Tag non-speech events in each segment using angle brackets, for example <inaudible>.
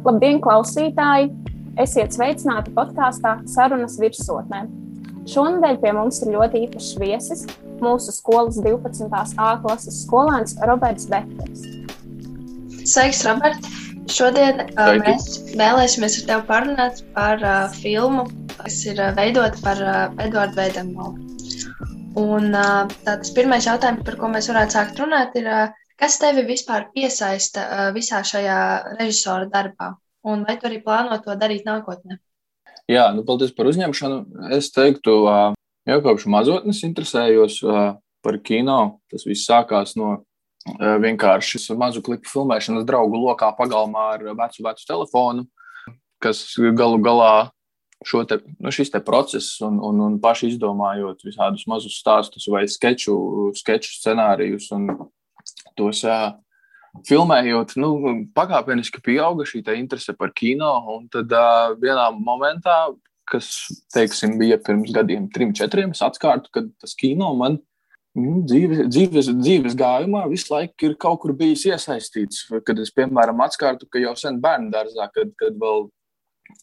Labdien, klausītāji! Esiet sveicināti podkāstā Sarunas virsotnē. Šonadēļ pie mums ir ļoti īpašs viesis, mūsu skolas 12. A klases skolēns Roberts Bekers. Sveiks, Robert! Šodien uh, mēs vēlēsimies ar tevi parunāt par uh, filmu, kas ir uh, veidota par uh, Eduardu Veidemolu. Un uh, tāds pirmais jautājums, par ko mēs varētu sākt runāt, ir, uh, Kas tevi vispār piesaista visā šajā režisora darbā? Un vai tu arī plāno to darīt nākotnē? Jā, nu, paldies par uzņemšanu. Es teiktu, jau kopš mazotnes interesējos par kino. Tas viss sākās no vienkārši mazu klipu filmēšanas draugu lokā pagalmā ar vecu, vecu telefonu, kas galu galā te, nu, šis te process un, un, un paši izdomājot visādus mazus stāstus vai sketču, sketču scenārijus un tos uh, filmējot, nu, pakāpeniski pieauga šī interese par kino. Un tad uh, vienā momentā, kas, teiksim, bija pirms gadiem, trim, četriem, es atkārtu, ka tas kino man nu, dzīves, dzīves, dzīves gājumā visu laiku ir kaut kur bijis iesaistīts. Kad es, piemēram, atkārtu, ka jau sen bērnu dārzā, kad, kad vēl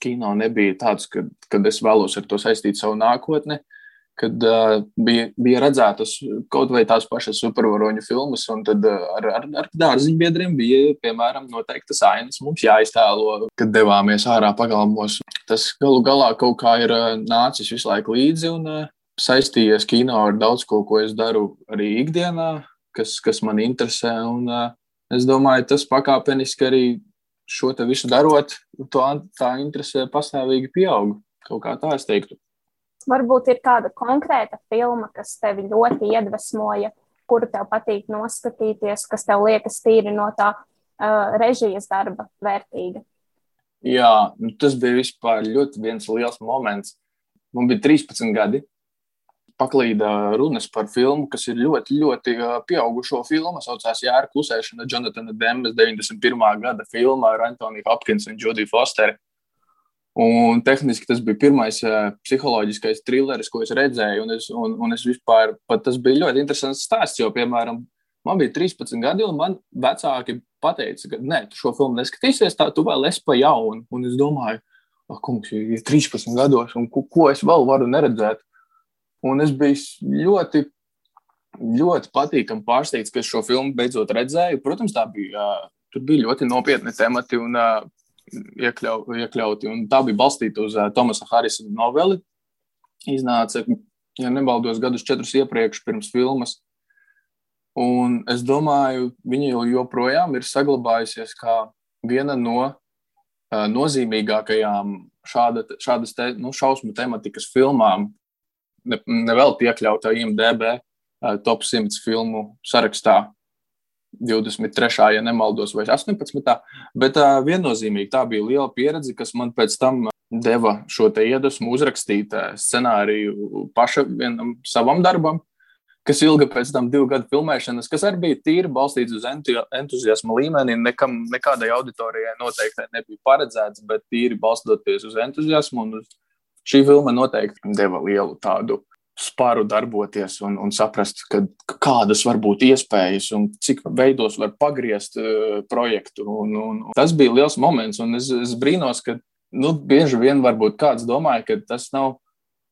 kino nebija tāds, kad, kad es vēlos ar to saistīt savu nākotni. Uh, kad uh, bija, bija redzētas kaut vai tās pašas supervaroņu filmas, un tad uh, ar, ar, ar dārziņu biedriem bija, piemēram, noteiktas ainas mums jāiztēlo, kad devāmies ārā pagalmos. Tas galu galā kaut kā ir uh, nācis visu laiku līdzi un uh, saistījies kino ar daudz ko, ko es daru arī ikdienā, kas, kas man interesē. Un, uh, es domāju, tas pakāpeniski arī šo visu darot, to, tā interese pastāvīgi pieaug. Kaut kā tā es teiktu. Varbūt ir kāda konkrēta filma, kas tevi ļoti iedvesmoja, kuru tev patīk noskatīties, kas tev liekas tīri no tā uh, režijas darba vērtīga. Jā, nu, tas bija vispār ļoti viens liels moments. Man bija 13 gadi. Paklīda runas par filmu, kas ir ļoti, ļoti pieaugušo filmu. Saucās Jāra Klusēšana, Jonatana Dembes 91. gada filma ar Antoniju Hopkinsu un Jodiju Fosteru. Un tehniski tas bija pirmais uh, psiholoģiskais trilleris, ko es redzēju. Un, es, un, un es vispār, tas bija ļoti interesants stāsts. Jo, piemēram, man bija 13 gadi, un man vecāki teica, ka nē, tu šo filmu neskatīsies, tā tu vēl esi pa jaunu. Un es domāju, ah, kungs, ir 13 gados, un ko, ko es vēl varu neredzēt. Un es biju ļoti, ļoti patīkami pārsteigts, ka es šo filmu beidzot redzēju. Protams, tā bija, uh, tur bija ļoti nopietni temati. Un, uh, iekļau, iekļauti. Un tā bija balstīta uz uh, Tomasa Harisa noveli. Iznāca, ja nebaldos, gadus četrus iepriekš pirms filmas. Un es domāju, viņa joprojām ir saglabājusies kā viena no uh, nozīmīgākajām šāda, šādas te, nu, šausmu tematikas filmām. Ne, nevēl iekļauta IMDB uh, top 100 filmu sarakstā. 23. ja nemaldos, vai 18. Bet uh, viennozīmīgi tā bija liela pieredze, kas man pēc tam deva šo iedvesmu uzrakstīt scenāriju pašam savam darbam, kas ilga pēc tam divu gadu filmēšanas, kas arī bija tīri balstīts uz entuziasma līmeni. Nekam, nekādai auditorijai noteikti nebija paredzēts, bet tīri balstoties uz entuziasmu. Uz šī filma noteikti deva lielu tādu spāru darboties un, un saprast, ka, kādas var būt iespējas un cik veidos var pagriezt uh, projektu. Un, un, un tas bija liels moments, un es, es brīnos, ka nu, bieži vien varbūt kāds domāja, ka tas nav.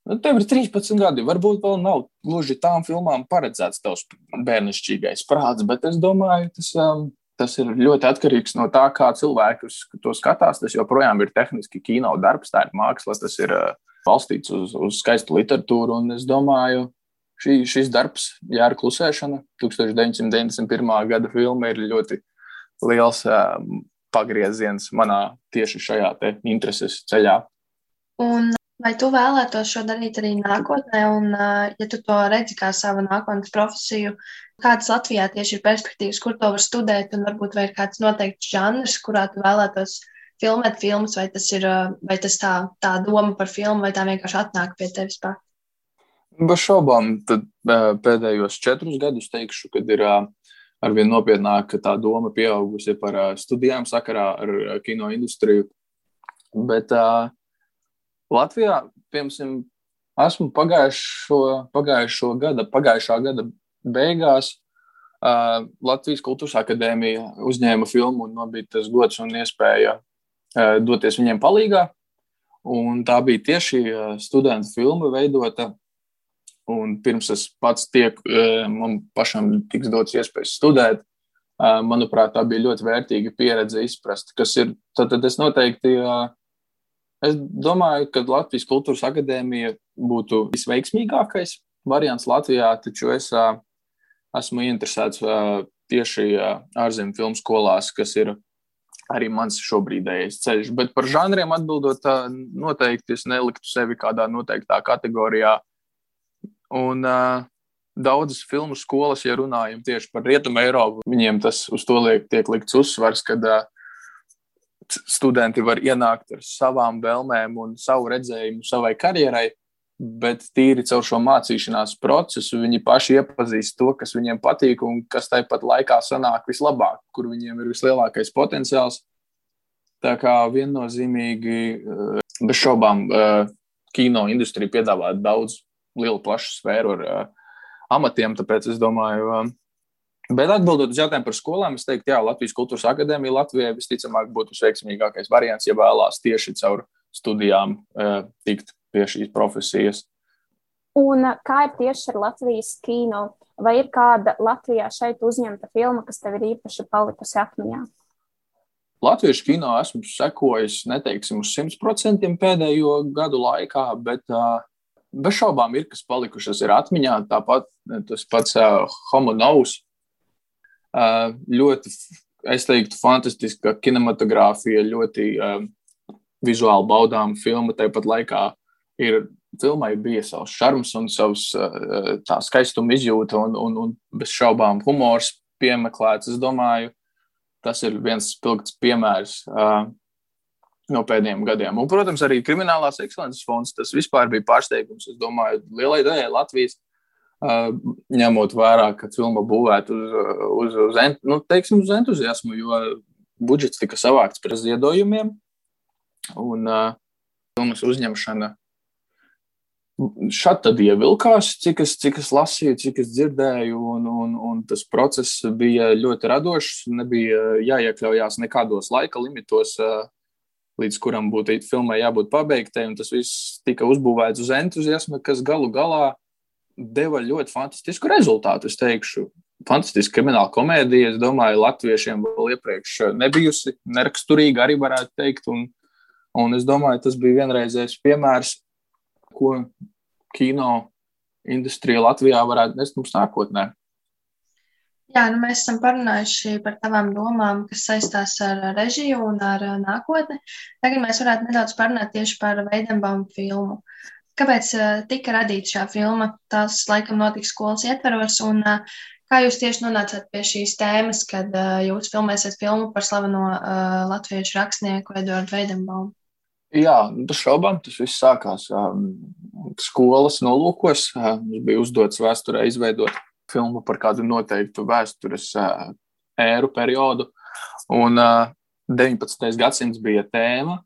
Nu, tev ir 13 gadi, varbūt vēl nav gluži tām filmām paredzēts tavs bērnišķīgais prāts, bet es domāju, tas, um, tas ir ļoti atkarīgs no tā, kā cilvēki to skatās. Tas joprojām ir tehniski kino darbs, tā ir māksla, tas ir uh, balstīts uz, uz skaistu literatūru. Un es domāju, šī, šis darbs, Jāra Klusēšana, 1991. gada filma, ir ļoti liels um, pagrieziens manā tieši šajā intereses ceļā. Un vai tu vēlētos šo darīt arī nākotnē, un, ja tu to redzi kā savu nākotnes profesiju, kādas Latvijā tieši ir perspektīvas, kur to var studēt, un varbūt vai ir kāds noteikts žanrs, kurā tu vēlētos filmēt filmas, vai tas ir vai tas tā, tā doma par filmu, vai tā vienkārši atnāk pie tevis pats? Bez šaubām, tad pēdējos četrus gadus teikšu, kad ir arvien nopietnāk tā doma pieaugusi par studijām sakarā ar kino industriju. Bet uh, Latvijā, piemēram, esmu pagājušo, pagājušo gada, pagājušā gada beigās uh, Latvijas Kultūras Akadēmija uzņēma filmu un man bija tas gods un iespēja doties viņiem palīdzīgā. Un tā bija tieši studentu filma veidota. Un pirms es pats tiek, man pašam tiks dots iespējas studēt, manuprāt, tā bija ļoti vērtīga pieredze izprast, kas ir. Tad, tad es noteikti, es domāju, ka Latvijas Kultūras Akadēmija būtu visveiksmīgākais variants Latvijā, taču es esmu interesēts tieši ārzemju filmu skolās, kas ir arī mans šobrīdējais ceļš. Bet par žanriem atbildot, noteikti es neliktu sevi kādā noteiktā kategorijā. Un uh, daudzas filmu skolas, ja runājam tieši par Rietumu Eiropu, viņiem tas uz to liek, tiek likts uzsvars, kad uh, studenti var ienākt ar savām vēlmēm un savu redzējumu savai karjerai. Bet tīri caur šo mācīšanās procesu viņi paši iepazīst to, kas viņiem patīk un kas tāpat laikā sanāk vislabāk, kur viņiem ir vislielākais potenciāls. Tā kā viennozīmīgi, eh, bez šaubām, eh, kino industrija piedāvā daudz lielu, plašu sfēru ar eh, amatiem, tāpēc es domāju, Bet atbildot uz jautājumu par skolām, es teiktu, ka Latvijas Kultūras Akadēmija Latvijai visticamāk būtu veiksmīgākais variants, ja vēlās tieši caur studijām tikt pie šīs profesijas. Un kā ir tieši ar Latvijas kino? Vai ir kāda Latvijā šeit uzņemta filma, kas tev ir īpaši palikusi atmiņā? Latviešu kino esmu sekojis, neteiksim, uz 100% pēdējo gadu laikā, bet uh, bez šaubām ir kas palikušas ir atmiņā. Tāpat tas pats uh, Homo Novs. Uh, ļoti, es teiktu, fantastiska kinematogrāfija, ļoti uh, vizuāli baudāma filma, tāpat laikā ir filmai bija savs šarms un savs tā skaistuma izjūta un, un, un bez šaubām humors piemeklēts. Es domāju, tas ir viens spilgts piemērs uh, no pēdējiem gadiem. Un, protams, arī kriminālās ekscelences fonds. Tas vispār bija pārsteigums. Es domāju, lielai daļai Latvijas. Uh, ņemot vērā, ka filma būvēta uz, uz, uz, ent, nu, teiksim, uz entuziasmu, jo budžets tika savākts par ziedojumiem, un uh, filmas uzņemšana Šādi tad ievilkās, cik es, cik es lasīju, cik es dzirdēju, un, un, un tas process bija ļoti radošs. Nebija jāiekļaujās nekādos laika limitos, līdz kuram būtu filmai jābūt pabeigtai. Tas viss tika uzbūvēts uz entuziasma, kas galu galā deva ļoti fantastisku rezultātu. Es teikšu, fantastiska krimināla komēdija. Es domāju, latviešiem vēl iepriekš nebijusi neraksturīga, arī varētu teikt. Un, un es domāju, tas bija vienreizējs piemērs ko kino industrija Latvijā varētu nest mums nākotnē. Jā, nu mēs esam parunājuši par tavām domām, kas saistās ar režiju un ar nākotni. Tagad mēs varētu nedaudz parunāt tieši par Veidenbaumu filmu. Kāpēc tika radīta šā filma? Tas laikam notika skolas ietveros, un kā jūs tieši nonācāt pie šīs tēmas, kad jūs filmēsiet filmu par slaveno latviešu rakstnieku Eduardu Veidenbaumu? Jā, bez šaubām tas viss sākās um, skolas nolūkos. Uh, mums bija uzdots vēsturē izveidot filmu par kādu noteiktu vēstures uh, ēru periodu. Un uh, 19. gadsimts bija tēma.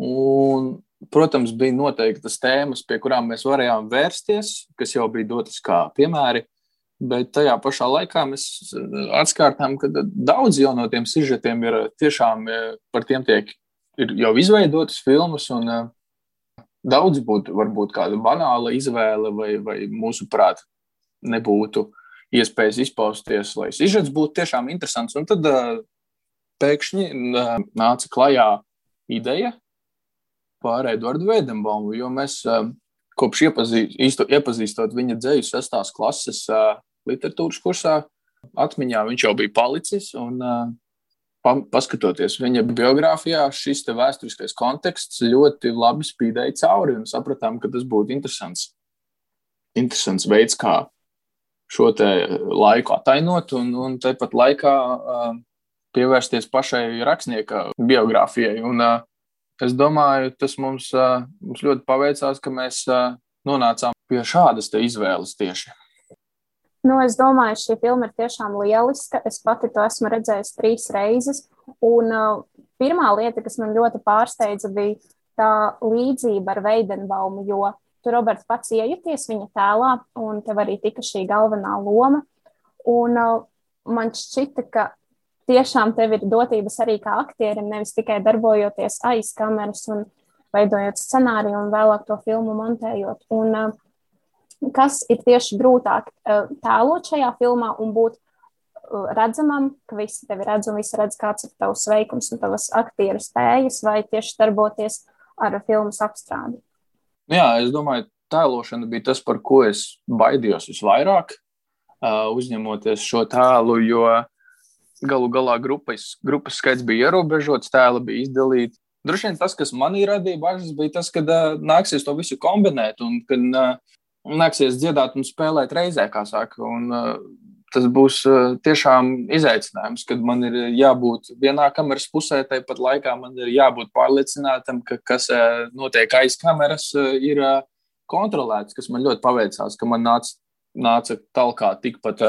Un, protams, bija noteiktas tēmas, pie kurām mēs varējām vērsties, kas jau bija dotas kā piemēri. Bet tajā pašā laikā mēs atkārtām, ka daudz no tiem sižetiem ir tiešām par tiem tiek ir jau izveidotas filmas, un uh, daudz būtu varbūt kāda banāla izvēle, vai, vai mūsuprāt, nebūtu iespējas izpausties, lai izžets būtu tiešām interesants. Un tad uh, pēkšņi uh, nāca klajā ideja par Eduardu Vēdenbaumu, jo mēs uh, kopš iepazīst, iepazīstot viņa dzēju sestās klases literatūras kursā, atmiņā viņš jau bija palicis. Un, paskatoties viņa biogrāfijā, šis vēsturiskais konteksts ļoti labi spīdēja cauri un sapratām, ka tas būtu interesants, interesants veids, kā šo laiku atainot un, un tāpat laikā uh, pievērsties pašai rakstnieka biogrāfijai. Un, uh, es domāju, tas mums, uh, mums ļoti paveicās, ka mēs nonācām pie šādas izvēles tieši. Nu, es domāju, šī filma ir tiešām lieliska. Es pati to esmu redzējusi trīs reizes. Un uh, pirmā lieta, kas man ļoti pārsteidza, bija tā līdzība ar Veidenbaumu, jo tu, Roberts, pats iejuties viņa tēlā, un tev arī tika šī galvenā loma. Un uh, man šķita, ka tiešām tev ir dotības arī kā aktierim, nevis tikai darbojoties aiz kameras un veidojot scenāriju un vēlāk to filmu montējot. Un, uh, kas ir tieši grūtāk uh, tēlot šajā filmā un būt uh, redzamam, ka visi tevi redz un visi redz, kāds ir tavs veikums un tavas aktieru spējas, vai tieši darboties ar filmas apstrādi? Jā, es domāju, tēlošana bija tas, par ko es baidījos visvairāk, uzņemoties šo tēlu, jo galu galā grupas, grupas skaits bija ierobežots, tēli bija izdalīti. Droši vien tas, kas manī radīja bažas, bija tas, ka uh, nāksies to visu kombinēt un kad uh, nāksies dziedāt un spēlēt reizē, kā saka. Un, uh, tas būs uh, tiešām izaicinājums, kad man ir jābūt vienā kameras pusē, tāpat laikā man ir jābūt pārliecinātam, ka kas uh, notiek aiz kameras, ir kontrolēts, kas man ļoti paveicās, ka man nāca, nāca talkā tikpat,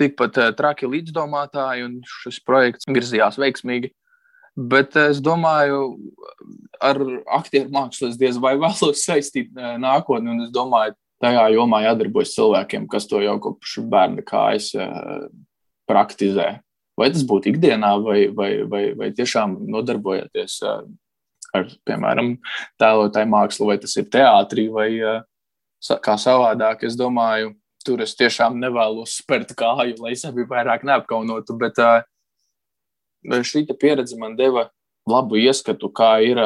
tikpat traki līdzdomātāji, un šis projekts virzījās veiksmīgi. Bet es domāju, ar aktieru mākslu es diez vai vēlos saistīt nākotni, un es domāju, tajā jomā jādarbojas cilvēkiem, kas to jau kopš bērna kājas praktizē. Vai tas būtu ikdienā, vai, vai, vai, vai tiešām nodarbojoties ar, piemēram, tēlotāju mākslu, vai tas ir teātrī, vai kā savādāk. Es domāju, tur es tiešām nevēlos spērt kāju, lai sevi vairāk neapkaunotu, bet šī pieredze man deva labu ieskatu, kā ir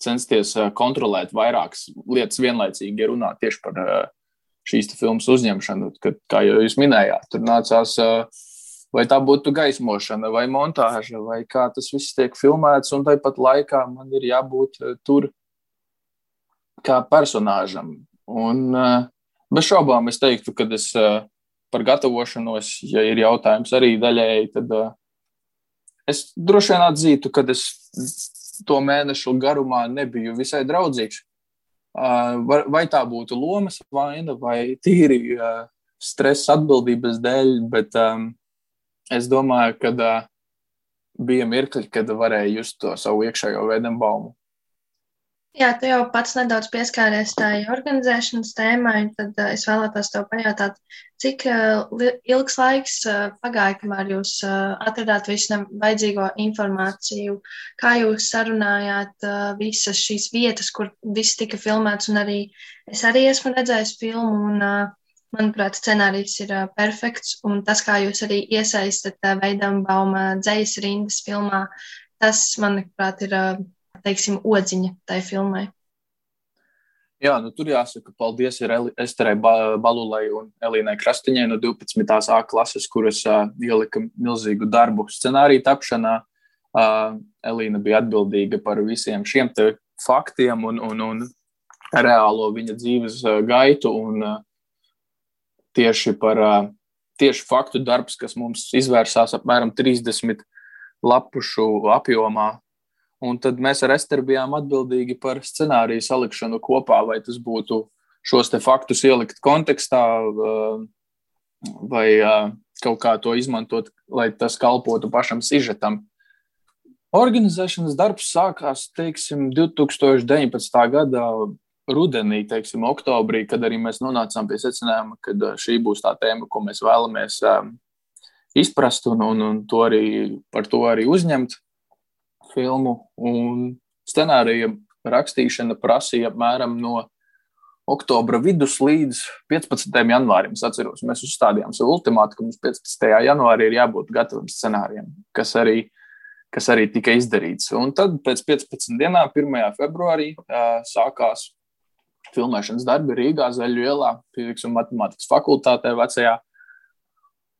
censties kontrolēt vairākas lietas vienlaicīgi, ja runā tieši par šīs filmas uzņemšanu. Kad, kā jau jūs minējāt, tur nācās uh, vai tā būtu gaismošana, vai montāža, vai kā tas viss tiek filmēts, un tāpat laikā man ir jābūt tur kā personāžam. Un bez šaubām es teiktu, ka es par gatavošanos, ja ir jautājums arī daļēji, tad es droši vien atzītu, ka es to mēnešu garumā nebiju visai draudzīgs. Vai tā būtu lomas vaina vai tīri stresa atbildības dēļ, bet es domāju, ka bija mirkļi, kad varēja just to savu iekšējo veidembaumu. Jā, tu jau pats nedaudz pieskāries tai organizēšanas tēmai, tad uh, es vēlētos tev pajautāt, cik uh, ilgs laiks uh, pagāja, kamēr jūs atradāt visu vajadzīgo informāciju, kā jūs sarunājāt visas šīs vietas, kur viss tika filmēts, un arī es arī esmu redzējis filmu, un Manuprāt, scenārijs ir perfekts, un tas, kā jūs arī iesaistat veidam bauma dzējas rindas filmā, tas, manuprāt, ir, teiksim, odziņa tai filmai. Jā, nu, tur jāsaka, paldies Esterai Balulai un Elīnai Krastiņai no 12. A klases, kuras uh, ielika milzīgu darbu scenāriju tapšanā. Uh, Elīna bija atbildīga par visiem šiem faktiem un, un, un reālo viņa dzīves uh, gaitu. Un, uh, tieši par tieši faktu darbs, kas mums izvērsās apmēram 30 lapušu apjomā. Un tad mēs ar Esteru bijām atbildīgi par scenāriju salikšanu kopā, vai tas būtu šos faktus ielikt kontekstā, vai kaut kā to izmantot, lai tas kalpotu pašam sižetam. Organizēšanas darbs sākās, teiksim, 2019. gada rudenī, teiksim, oktobrī, kad arī mēs nonācām pie secinājuma, ka uh, šī būs tā tēma, ko mēs vēlamies um, izprast un, un, un to arī, par to arī uzņemt filmu. Un scenārija rakstīšana prasīja apmēram no oktobra vidus līdz 15. janvārim. Es atceros, mēs uzstādījām sev ultimātu, ka mums 15. janvārī ir jābūt gatavam scenārijam, kas arī, kas arī tika izdarīts. Un tad pēc 15 dienām, 1. februārī, sākās filmēšanas darbi Rīgā, Zaļu ielā, fizikas un matemātikas fakultātē, vecajā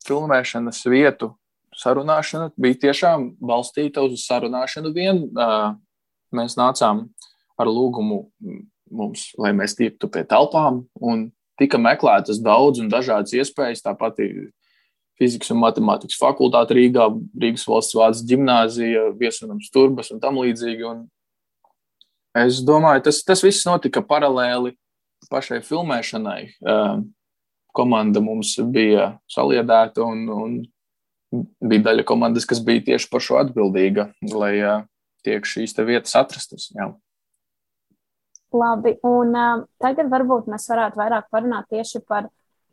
filmēšanas vietu. Sarunāšana bija tiešām balstīta uz sarunāšanu vien. Mēs nācām ar lūgumu mums, lai mēs tiktu pie telpām, un tika meklētas daudz un dažādas iespējas. Tāpat fizikas un matemātikas fakultāte Rīgā, Rīgas valsts vārds gimnāzija, viesunams turbas un tam līdzīgi. Un Es domāju, tas, tas viss notika paralēli pašai filmēšanai. Komanda mums bija saliedēta un, un bija daļa komandas, kas bija tieši par šo atbildīga, lai tiek šīs vietas atrastas. Jā. Labi, un uh, tagad varbūt mēs varētu vairāk parunāt tieši par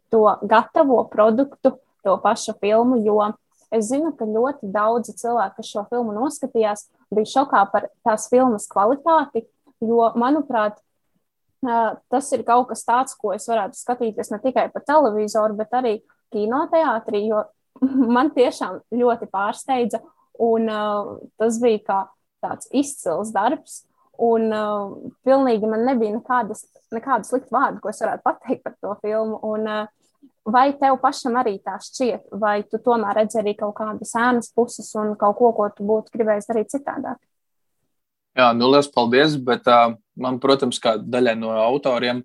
to gatavo produktu, to pašu filmu, jo es zinu, ka ļoti daudzi cilvēki, kas šo filmu noskatījās, bija šokā par tās filmas kvalitāti, jo, manuprāt, tas ir kaut kas tāds, ko es varētu skatīties ne tikai pa televizoru, bet arī kinoteātrī, jo <laughs> man tiešām ļoti pārsteidza, un uh, tas bija kā tāds izcils darbs. Un uh, pilnīgi man nebija nekādas, nekādu sliktu vārdu, ko es varētu pateikt par to filmu. Un, uh, vai tev pašam arī tā šķiet, vai tu tomēr redzi arī kaut kādas ēnas puses un kaut ko, ko tu būtu gribējis darīt citādāk? Jā, nu liels paldies, bet uh, man, protams, kā daļai no autoriem,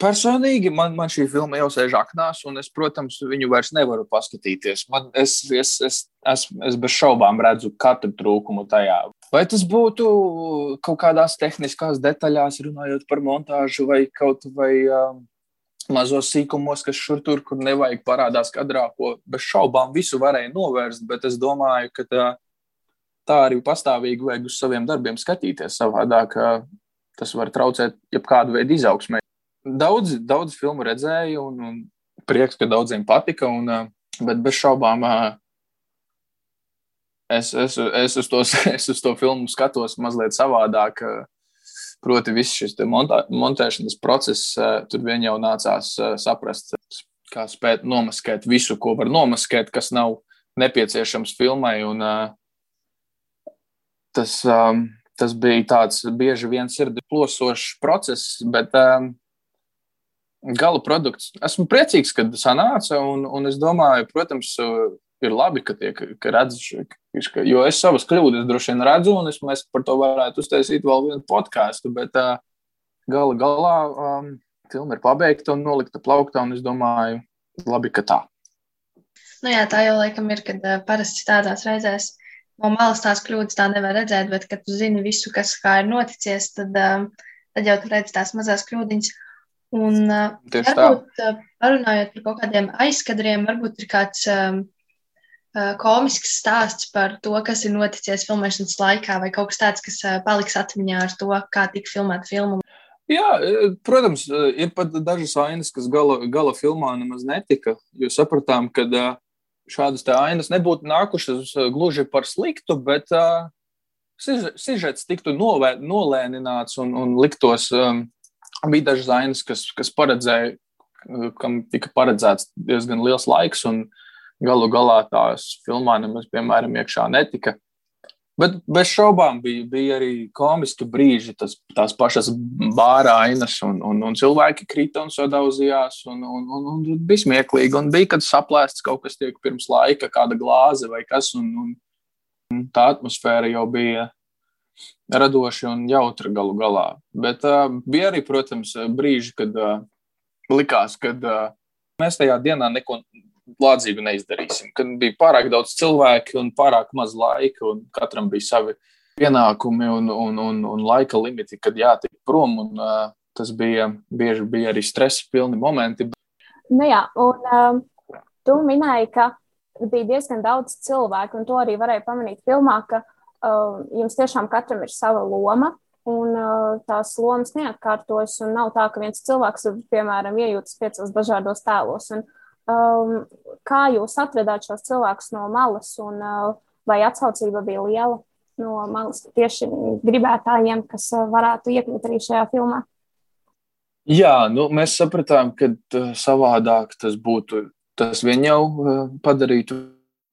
Personīgi man, man šī filma jau sēž aknās, un es, protams, viņu vairs nevaru paskatīties. Man, es, es, es, es, es bez šaubām redzu katru trūkumu tajā. Vai tas būtu kaut kādās tehniskās detaļās, runājot par montāžu, vai kaut vai um, mazos sīkumos, kas šur tur, kur nevajag parādās kadrā, ko bez šaubām visu varēja novērst, bet es domāju, ka tā, tā arī pastāvīgi vajag uz saviem darbiem skatīties. Savādāk tas var traucēt jebkādu veidu izaugsmē. Daudz, daudz filmu redzēju, un, un prieks, ka daudziem patika. Un, bet bez šaubām es, es, es, uz to, <laughs> es uz to filmu skatos mazliet savādāk. Proti, viss šis montā, montēšanas process, tur vien jau nācās saprast, kā spēt nomaskēt visu, ko var nomaskēt, kas nav nepieciešams filmai. Un, tas, tas bija tāds bieži vien sirdi plosošs process, bet gala produkts. Esmu priecīgs, ka tas sanāca, un, un es domāju, protams, ir labi, ka tiek ka redz, ka, jo es savas kļūdas droši vien redzu, un es, mēs par to varētu uztaisīt vēl vienu podkāstu, bet uh, gala galā um, filma ir pabeigta un nolikta plauktā, un es domāju, labi, ka tā. Nu jā, tā jau laikam ir, kad uh, parasti tādās reizēs no malas tās kļūdas tā nevar redzēt, bet, kad tu zini visu, kas kā ir noticies, tad, uh, tad jau tu redz tās mazās kļūdiņas. Un Tieši varbūt tā. parunājot par kaut kādiem aizkadriem, varbūt ir kāds um, komisks stāsts par to, kas ir noticis filmēšanas laikā, vai kaut kas tāds, kas paliks atmiņā ar to, kā tika filmēta filma. Jā, protams, ir pat dažas ainas, kas gala, gala filmā nemaz netika. Jo sapratām, ka šādas ainas nebūtu nākušas gluži par sliktu, bet uh, sižets tiktu novē, nolēnināts un, un liktos. Um, bija dažas ainas, kas, kas paredzēja, kam tika paredzēts diezgan liels laiks, un galu galā tās filmā nemaz, piemēram, iekšā netika. Bet bez šaubām bija, bija arī komiski brīži, tas, tās pašas bāra ainas, un, un, un cilvēki krita un sadauzījās, un, un, un, un bija smieklīgi. Un bija, kad saplēsts kaut kas tiek pirms laika, kāda glāze vai kas, un, un tā atmosfēra jau bija radoši un jautri galu galā. Bet uh, bija arī, protams, brīži, kad uh, likās, ka uh, mēs tajā dienā neko lādzīgu neizdarīsim. Kad bija pārāk daudz cilvēku un pārāk maz laika, un katram bija savi pienākumi un, un, un, un laika limiti, kad jātiek prom. Un, uh, tas bija bieži bija arī stresa pilni momenti. Nu jā, un um, tu minēji, ka bija diezgan daudz cilvēku, un to arī varēja pamanīt filmā, ka uh, jums tiešām katram ir sava loma, un tās lomas neatkārtojas. Nav tā, ka viens cilvēks, piemēram, iejūtas piecos dažādos tēlos. Un, um, kā jūs atvedāt šos cilvēkus no malas, un uh, vai atsaucība bija liela no malas tieši gribētājiem, kas varētu iekļūt arī šajā filmā? Jā, nu, mēs sapratām, ka savādāk tas būtu. Tas vien jau padarītu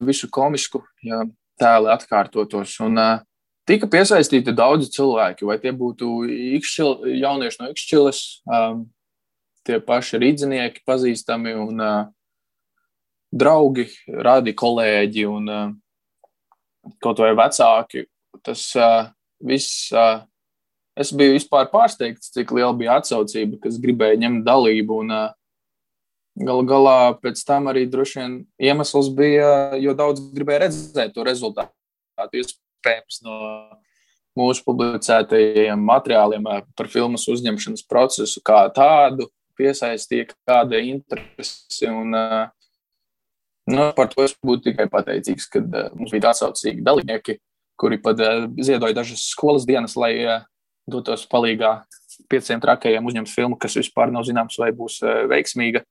visu komisku. Ja tēli atkārtotos. Un, uh, tika piesaistīti daudzi cilvēki, vai tie būtu ikšķil, jaunieši no Ikšķiles, um, tie paši rīdzinieki, pazīstami un uh, draugi, radi kolēģi un uh, kaut vai vecāki. Tas uh, viss. Uh, es biju vispār pārsteigts, cik liela bija atsaucība, kas gribēja ņemt. Un, uh, Galu galā pēc tam arī droši vien iemesls bija, jo daudz gribēja redzēt to rezultātu. Iespējams, no mūsu publicētajiem materiāliem par filmas uzņemšanas procesu kā tādu piesaistīja kāda interese. Un, nu, par to es būtu tikai pateicīgs, kad mums bija atsaucīgi dalībnieki, kuri pat ziedoja dažas skolas dienas, lai dotos palīgā pieciem trakajiem uzņemt filmu, kas vispār nav zināms, vai būs veiksmīga.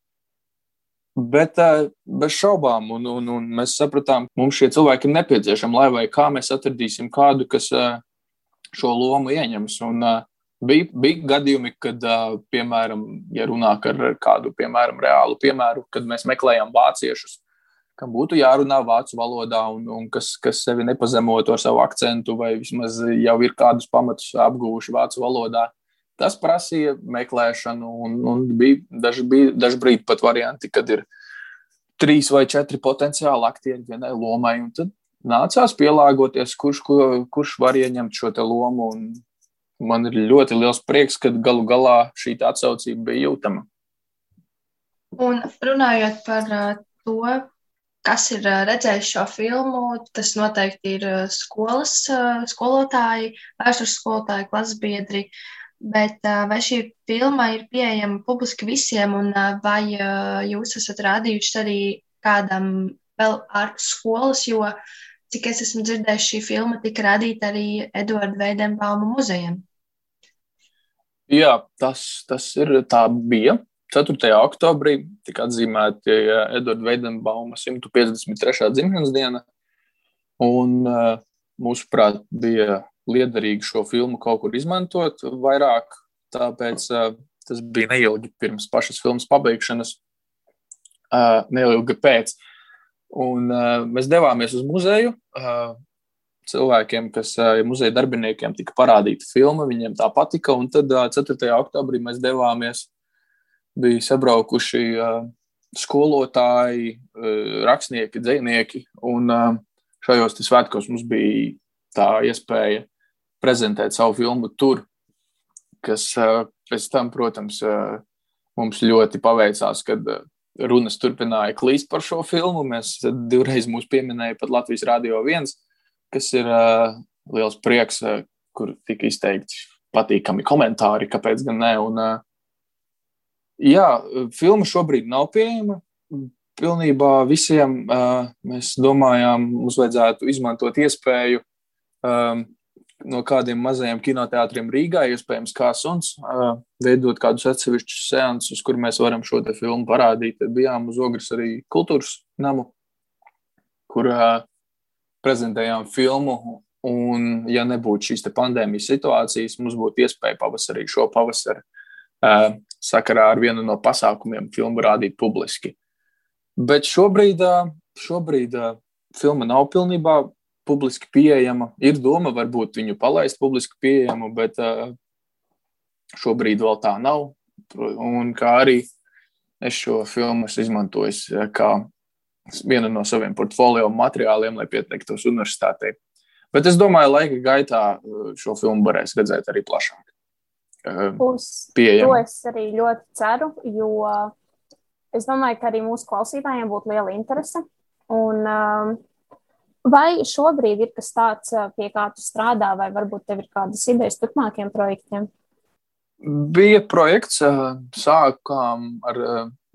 Bet uh, bez šaubām, un, un, un mēs sapratām, ka mums šie cilvēki ir nepieciešami, lai vai kā mēs atradīsim kādu, kas uh, šo lomu ieņems. Un, uh, bija, bija gadījumi, kad, uh, piemēram, ja runā ar kādu piemēram, reālu piemēru, kad mēs meklējām vāciešus, kam būtu jārunā vācu valodā, un, un kas, kas sevi nepazemotu ar savu akcentu, vai vismaz jau ir kādus pamatus apguvuši vācu valodā. Tas prasīja meklēšanu, un, un bija daži, bija daži brīdi pat varianti, kad ir trīs vai četri potenciāli aktieri vienai lomai. Tad nācās pielāgoties, kurš, ko, kurš var ieņemt šo lomu. Man ir ļoti liels prieks, ka galu galā šī atsaucība bija jūtama. Un runājot par to, kas ir redzējis šo filmu, tas noteikti ir skolas skolotāji, vēstures skolotāji, klases biedri. Bet vai šī filma ir pieejama publiski visiem, un vai jūs esat rādījuši arī kādam vēl ārpus skolas, jo, cik es esmu dzirdējis, šī filma tika rādīta arī Eduarda Veidenbauma muzejam? Jā, tas, tas ir tā bija. 4. oktobrī tika atzīmēta Edvards Veidenbauma 153. dzimšanas diena. Un, mūsuprāt, bija liederīgi šo filmu kaut kur izmantot vairāk, tāpēc uh, tas bija neilgi pirms pašas filmas pabeigšanas, uh, neilgi pēc. Un, uh, mēs devāmies uz muzeju. Uh, cilvēkiem, kas ir uh, muzeja darbiniekiem, tika parādīta filma, viņiem tā patika. Un tad uh, 4. oktobrī mēs devāmies, bija sabraukuši skolotāji, rakstnieki, dzinieki. Un šajos svētkos mums bija tā iespēja prezentēt savu filmu tur, kas pēc tam, protams, mums ļoti paveicās, kad runas turpināja klīst par šo filmu. Mēs divreiz mūs pieminēja pat Latvijas Rādio 1, kas ir liels prieks, kur tika izteikti patīkami komentāri, kāpēc gan ne. Un, jā, filma šobrīd nav pieejama. Pilnībā visiem mēs domājām, mums vajadzētu izmantot iespēju um, no kādiem mazajiem kinoteātriem Rīgā, iespējams, kā suns, veidot kādus atsevišķus seansus, kur mēs varam šo filmu parādīt. Bijām uz Ogres arī kultūras namu, kur prezentējām filmu. Un, ja nebūtu šīs pandēmijas situācijas, mums būtu iespēja pavasarī šo pavasaru sakarā ar vienu no pasākumiem filmu rādīt publiski. Bet šobrīd, šobrīd filma nav pilnībā publiski pieejama. Ir doma, varbūt viņu palaist publiski pieejamu, bet uh, šobrīd vēl tā nav. Un kā arī es šo filmu izmantoju kā vienu no saviem portfolio materiāliem, lai pieteiktos universitātei. Bet es domāju, laika gaitā šo filmu varēs redzēt arī plašāk. Uz to es arī ļoti ceru, jo es domāju, ka arī mūsu klausītājiem būtu liela interese. Un, um, Vai šobrīd ir kas tāds, pie kā tu strādā, vai varbūt tev ir kādas idejas turpmākiem projektiem? Bija projekts, sākām ar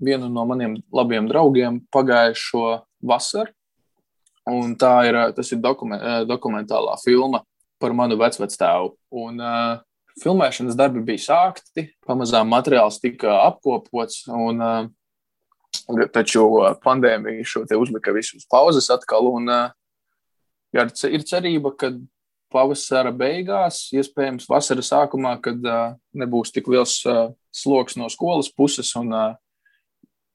vienu no maniem labiem draugiem pagājušo vasaru. Un tā ir, ir dokument, dokumentālā filma par manu vecvectēvu. Un, uh, filmēšanas darbi bija sākti, pamazām materiāls tika apkopots. Un, uh, taču pandēmija šo te uzlika visus pauzes atkal. Un, uh, jā, ir cerība, ka pavasara beigās, iespējams, vasaras sākumā, kad uh, nebūs tik liels uh, sloks no skolas puses un uh,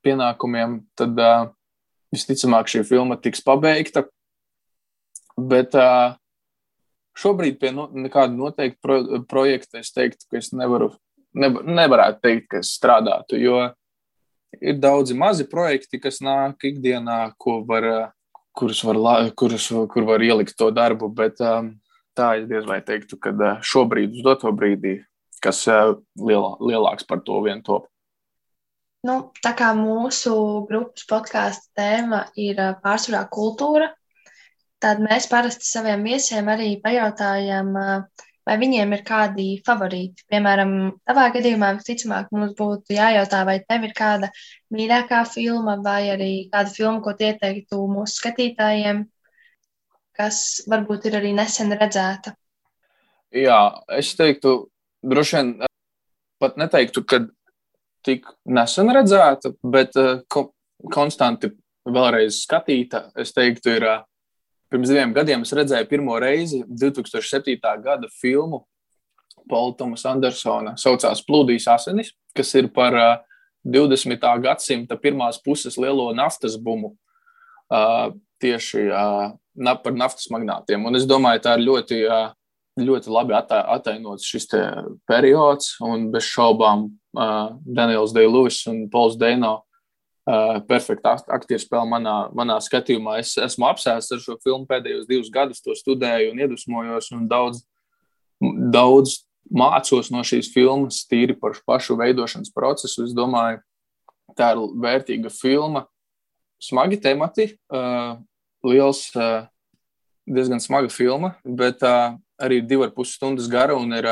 pienākumiem, tad uh, visticamāk šī filma tiks pabeigta. Bet uh, šobrīd pie no, nekāda noteikta pro, projekta es teiktu, ka es nevaru, nevar, nevarētu teikt, ka es strādātu, jo ir daudzi mazi projekti, kas nāk ikdienā, ko var uh, kurus var, kurus, kur var ielikt to darbu, bet um, tā es diez vai teiktu, ka uh, šobrīd, uz doto brīdī, kas uh, lielā, lielāks par to vien top. Nu, tā kā mūsu grupas podkāstu tēma ir uh, pārsvarā kultūra, tad mēs parasti saviem viesiem arī pajautājam, uh, vai viņiem ir kādi favorīti. Piemēram, tavā gadījumā visticamāk mums būtu jājautā, vai tev ir kāda mīļākā filma vai arī kāda filma, ko ieteiktu mūsu skatītājiem, kas varbūt ir arī nesen redzēta. Jā, es teiktu, droši vien pat neteiktu, ka tik nesen redzēta, bet uh, konstanti vēlreiz skatīta. Es teiktu, ir pirms diviem gadiem es redzēju pirmo reizi 2007. gada filmu Paula Tomas Andersona saucās Plūdīs asinis, kas ir par 20. gadsimta pirmās puses lielo naftas bumu. Tieši par naftas magnātiem. Un es domāju, tā ir ļoti, ļoti labi atainots šis periods. Un bez šaubām Daniels Deiluvis un Pols Deino Uh, perfekta aktieru spēle manā, manā skatījumā. Es esmu apsēsts ar šo filmu pēdējos divus gadus, to studēju un iedvesmojos, un daudz, daudz mācos no šīs filmas, tīri par pašu veidošanas procesu. Es domāju, tā ir vērtīga filma, smagi temati, uh, liels, uh, diezgan smaga filma, bet arī divi ar pus stundas gara un ir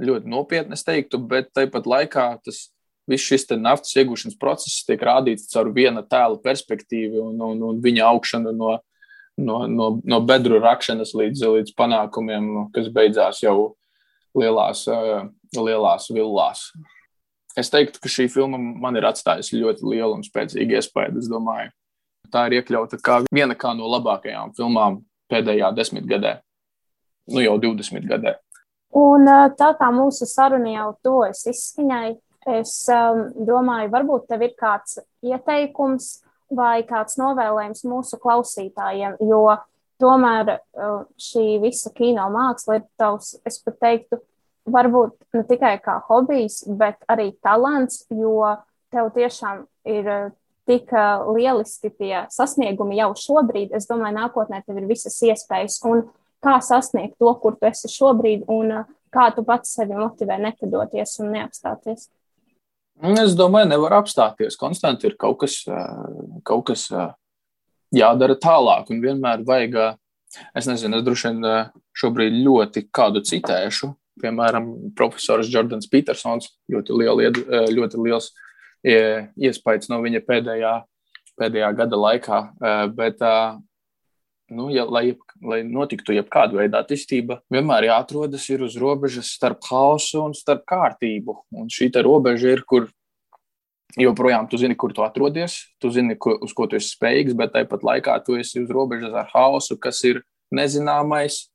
ļoti nopietna, es teiktu, bet tāpat laikā tas viss šis naftas iegūšanas process tiek rādīts caur viena tēla perspektīvu un, un, un viņa augšanu no, no, no, no bedru rakšanas līdz, līdz panākumiem, kas beidzās jau lielās, lielās villās. Es teiktu, ka šī filma man ir atstājusi ļoti lielu un spēcīgu iespēju. Es domāju, tā ir iekļauta kā viena no labākajām filmām pēdējā desmitgadē, nu jau 20 gadē. Un tā kā mūsu saruna jau tuvojas izskaņai, Es um, domāju, varbūt tev ir kāds ieteikums vai kāds novēlējums mūsu klausītājiem, jo tomēr uh, šī visa kino māksla ir tavs, es pat teiktu, varbūt ne tikai kā hobijs, bet arī talants, jo tev tiešām ir uh, tik uh, lieliski tie sasniegumi jau šobrīd. Es domāju, nākotnē tev ir visas iespējas un kā sasniegt to, kur tu esi šobrīd un uh, kā tu pats sevi motivē nepadoties un neapstāties. Nu, es domāju, nevar apstāties. Konstanti ir kaut kas, kaut kas jādara tālāk, un vienmēr vajag, es nezinu, es droši vien šobrīd ļoti kādu citēšu. Piemēram, profesors Jordans Petersons, ļoti, liela, ļoti liels iespējas no viņa pēdējā, pēdējā gada laikā. Bet, nu, ja, lai, lai notiktu jebkāda veida attīstība, vienmēr jāatrodas uz robežas starp hausu un starp kārtību. Un šī robeža ir, kur joprojām tu zini, kur tu atrodies, tu zini, ko, uz ko tu esi spējīgs, bet tāpat laikā tu esi uz robežas ar haosu, kas ir nezināmais.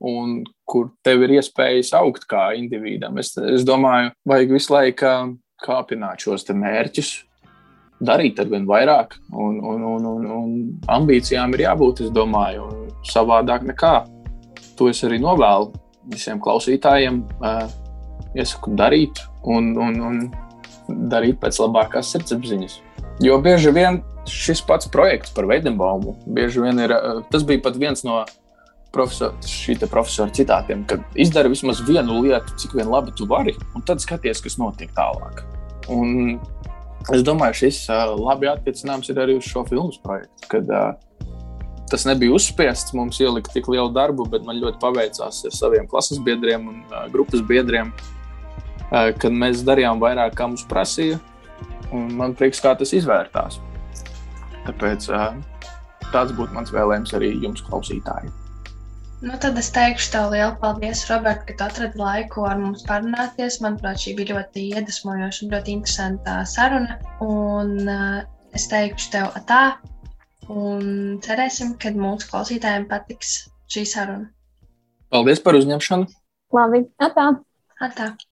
Un kur tev ir iespējas augt kā individam. Es, es domāju, vajag visu laiku kāpināt šos mērķus, darīt ar vien vairāk, un, un, un, un, un ambīcijām ir jābūt, es domāju, savādāk nekā. To es arī novēlu visiem klausītājiem. Iesaku darīt, un, un, un darīt pēc labākās sirdsapziņas. Jo bieži vien šis pats projekts par Veidenbaumu, bieži vien ir, eh, tas bija pat viens no profesor, profesora citātiem, ka izdara vismaz vienu lietu, cik vien labi tu vari, un tad skaties, kas notiek tālāk. Un es domāju, šis uh, labi attiecināms ir arī uz šo filmu projektu, kad uh, tas nebija uzspiests mums ielikt tik lielu darbu, bet man ļoti paveicās ar saviem klases biedriem un uh, grupas biedriem Eh, kad mēs darījām vairāk, kā mums prasīja. Man prieks, kā tas izvērtās. Tāpēc eh, tāds būtu mans vēlējums arī jums, klausītāji. Nu, tad es teikšu tev lielu paldies, Robert, ka tu atradi laiku ar mums parunāties. Manuprāt, šī bija ļoti iedvesmojoša un ļoti interesanta saruna. Un uh, es teikšu tev tā, un cerēsim, ka mūsu klausītājiem patiks šī saruna. Paldies par uzņemšanu! Labi, atā! atā.